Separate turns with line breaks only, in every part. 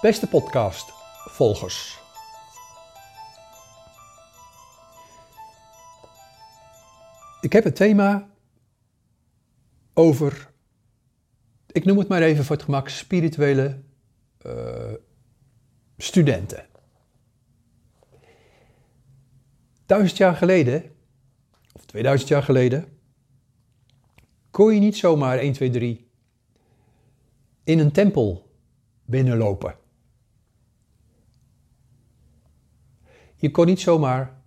Beste podcastvolgers. Ik heb het thema over, ik noem het maar even voor het gemak, spirituele uh, studenten. Duizend jaar geleden, of 2000 jaar geleden, kon je niet zomaar 1, 2, 3 in een tempel binnenlopen. Je kon niet zomaar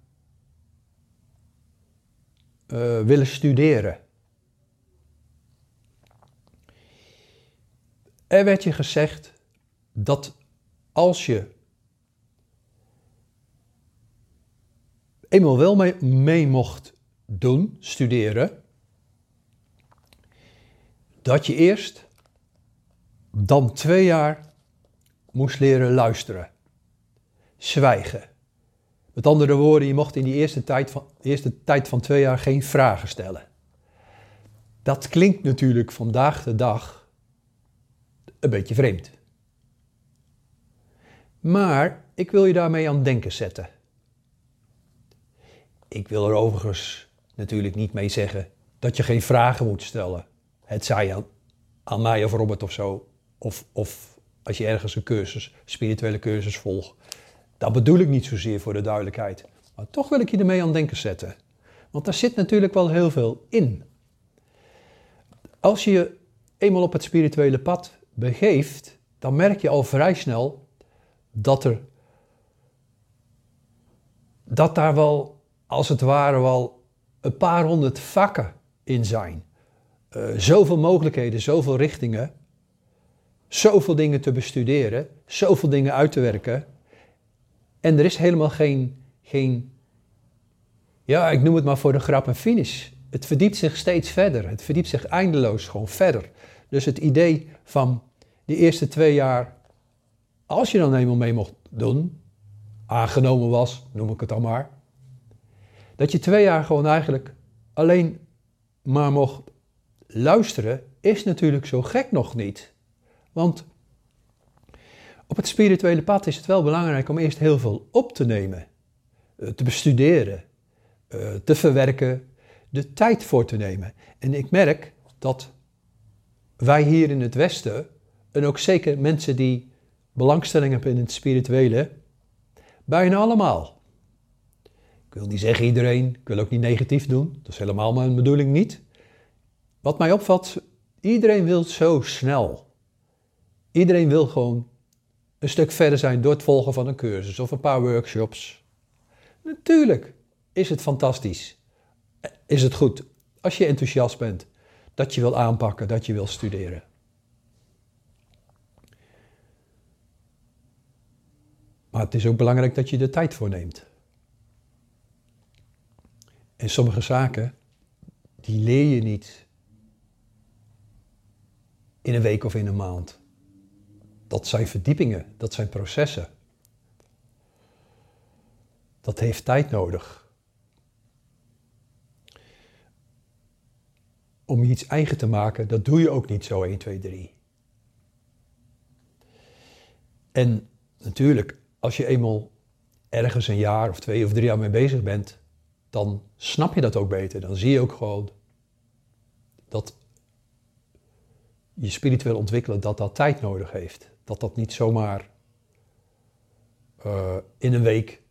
uh, willen studeren. Er werd je gezegd dat als je eenmaal wel mee, mee mocht doen, studeren, dat je eerst dan twee jaar moest leren luisteren, zwijgen. Met andere woorden, je mocht in die eerste tijd van, eerste tijd van twee jaar geen vragen stellen. Dat klinkt natuurlijk vandaag de dag een beetje vreemd. Maar ik wil je daarmee aan denken zetten. Ik wil er overigens natuurlijk niet mee zeggen dat je geen vragen moet stellen. Het zij aan, aan mij of Robert of zo. Of, of als je ergens een cursus, spirituele cursus volgt. Dat bedoel ik niet zozeer voor de duidelijkheid. Maar toch wil ik je ermee aan denken zetten. Want daar zit natuurlijk wel heel veel in. Als je eenmaal op het spirituele pad begeeft, dan merk je al vrij snel dat er dat daar wel, als het ware, wel een paar honderd vakken in zijn. Uh, zoveel mogelijkheden, zoveel richtingen, zoveel dingen te bestuderen, zoveel dingen uit te werken. En er is helemaal geen, geen, ja, ik noem het maar voor de grap en finish. Het verdiept zich steeds verder. Het verdiept zich eindeloos gewoon verder. Dus het idee van die eerste twee jaar, als je dan eenmaal mee mocht doen, aangenomen was, noem ik het dan maar, dat je twee jaar gewoon eigenlijk alleen maar mocht luisteren, is natuurlijk zo gek nog niet. Want op het spirituele pad is het wel belangrijk om eerst heel veel op te nemen, eh, te bestuderen, eh, te verwerken, de tijd voor te nemen. En ik merk dat wij hier in het Westen, en ook zeker mensen die belangstelling hebben in het spirituele, bijna allemaal. Ik wil niet zeggen iedereen, ik wil ook niet negatief doen, dat is helemaal mijn bedoeling niet. Wat mij opvalt, iedereen wil zo snel. Iedereen wil gewoon een stuk verder zijn door het volgen van een cursus of een paar workshops. Natuurlijk is het fantastisch. Is het goed als je enthousiast bent, dat je wil aanpakken, dat je wil studeren. Maar het is ook belangrijk dat je er tijd voor neemt. En sommige zaken, die leer je niet in een week of in een maand. Dat zijn verdiepingen, dat zijn processen. Dat heeft tijd nodig. Om iets eigen te maken, dat doe je ook niet zo 1, 2, 3. En natuurlijk, als je eenmaal ergens een jaar of twee of drie jaar mee bezig bent, dan snap je dat ook beter. Dan zie je ook gewoon dat je spiritueel ontwikkelen, dat dat tijd nodig heeft. Dat dat niet zomaar uh, in een week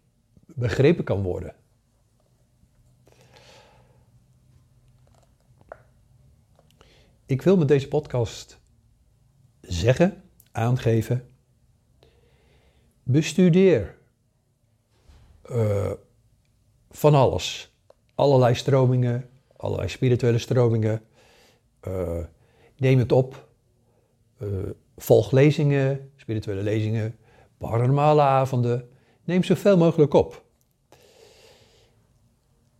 begrepen kan worden. Ik wil met deze podcast zeggen, aangeven, bestudeer uh, van alles. Allerlei stromingen, allerlei spirituele stromingen. Uh, neem het op. Uh, volg lezingen, spirituele lezingen, paranormale avonden. Neem zoveel mogelijk op.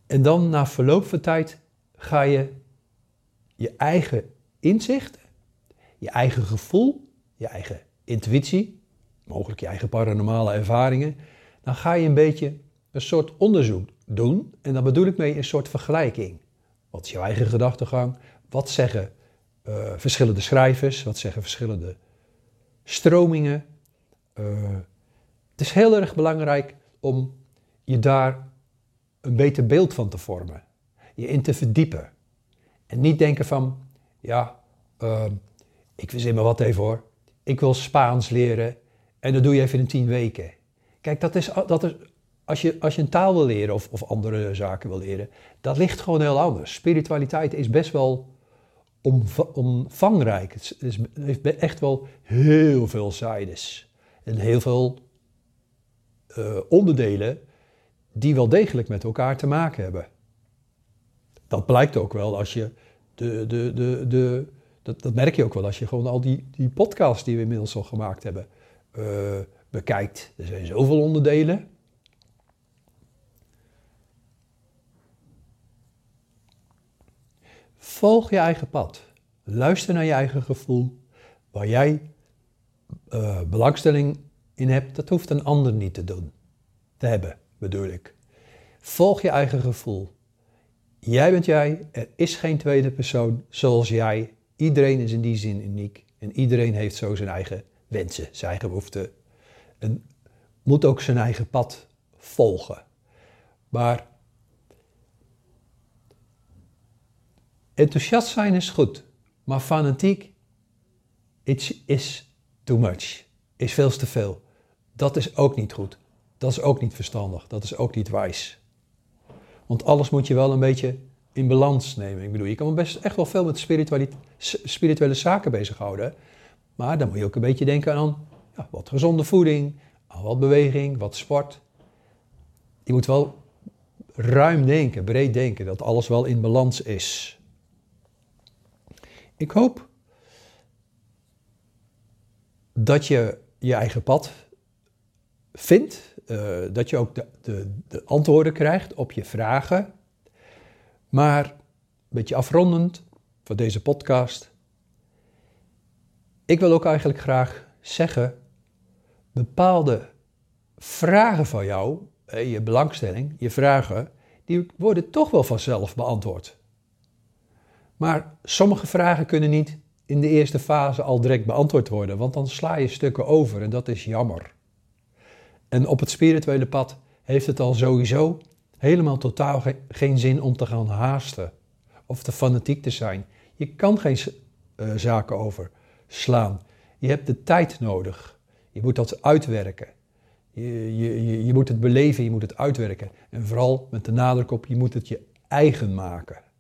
En dan na verloop van tijd ga je je eigen inzichten, je eigen gevoel, je eigen intuïtie, mogelijk je eigen paranormale ervaringen, dan ga je een beetje een soort onderzoek doen. En dan bedoel ik mee een soort vergelijking. Wat is jouw eigen gedachtegang? Wat zeggen uh, verschillende schrijvers? Wat zeggen verschillende stromingen? het is heel erg belangrijk om je daar een beter beeld van te vormen. Je in te verdiepen. En niet denken van, ja, uh, ik verzin me wat even hoor. Ik wil Spaans leren en dat doe je even in tien weken. Kijk, dat is, dat is als, je, als je een taal wil leren of, of andere zaken wil leren, dat ligt gewoon heel anders. Spiritualiteit is best wel omvangrijk. Het, is, heeft echt wel heel veel zijdes. En heel veel uh, onderdelen die wel degelijk met elkaar te maken hebben. Dat blijkt ook wel als je de, de, de, de, dat, dat merk je ook wel als je gewoon al die, die podcasts die we inmiddels al gemaakt hebben uh, bekijkt. Er zijn zoveel onderdelen. Volg je eigen pad. Luister naar je eigen gevoel. Waar jij uh, belangstelling in hebt, dat hoeft een ander niet te doen. Te hebben, bedoel ik. Volg je eigen gevoel. Jij bent jij, er is geen tweede persoon zoals jij. Iedereen is in die zin uniek en iedereen heeft zo zijn eigen wensen, zijn eigen behoeften. En moet ook zijn eigen pad volgen. Maar enthousiast zijn is goed, maar fanatiek is too much, is veel te veel. Dat is ook niet goed. Dat is ook niet verstandig. Dat is ook niet wijs. Want alles moet je wel een beetje in balans nemen. Ik bedoel, je kan best echt wel veel met spirituele zaken bezighouden. Maar dan moet je ook een beetje denken aan ja, wat gezonde voeding, aan wat beweging, wat sport. Je moet wel ruim denken, breed denken, dat alles wel in balans is. Ik hoop dat je je eigen pad vindt, uh, dat je ook de, de, de, antwoorden krijgt op je vragen. Maar een beetje afrondend voor deze podcast. Ik wil ook eigenlijk graag zeggen, bepaalde vragen van jou, je belangstelling, je vragen, die worden toch wel vanzelf beantwoord. Maar sommige vragen kunnen niet in de eerste fase al direct beantwoord worden, want dan sla je stukken over en dat is jammer. En op het spirituele pad heeft het al sowieso helemaal totaal geen zin om te gaan haasten of te fanatiek te zijn. Je kan geen uh, zaken overslaan. Je hebt de tijd nodig. Je moet dat uitwerken. Je, je, je moet het beleven, je moet het uitwerken. En vooral met de nadruk op, je moet het je eigen maken.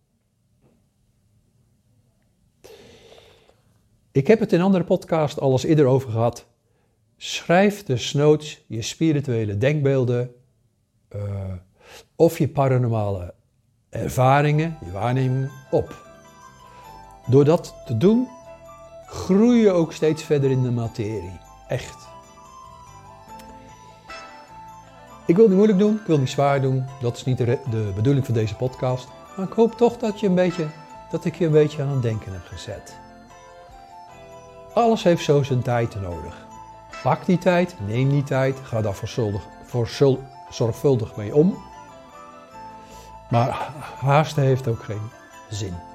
Ik heb het in andere podcast al eerder over gehad. Schrijf desnoods je spirituele denkbeelden uh, of je paranormale ervaringen, je waarnemingen op. Door dat te doen, groei je ook steeds verder in de materie. Echt. Ik wil niet moeilijk doen, ik wil niet zwaar doen. Dat is niet de, de bedoeling van deze podcast. Maar ik hoop toch dat, je een beetje, dat ik je een beetje aan het denken heb gezet. Alles heeft zo zijn tijd nodig. Pak die tijd, neem die tijd, ga daar voor zorgvuldig mee om. Maar haasten heeft ook geen zin.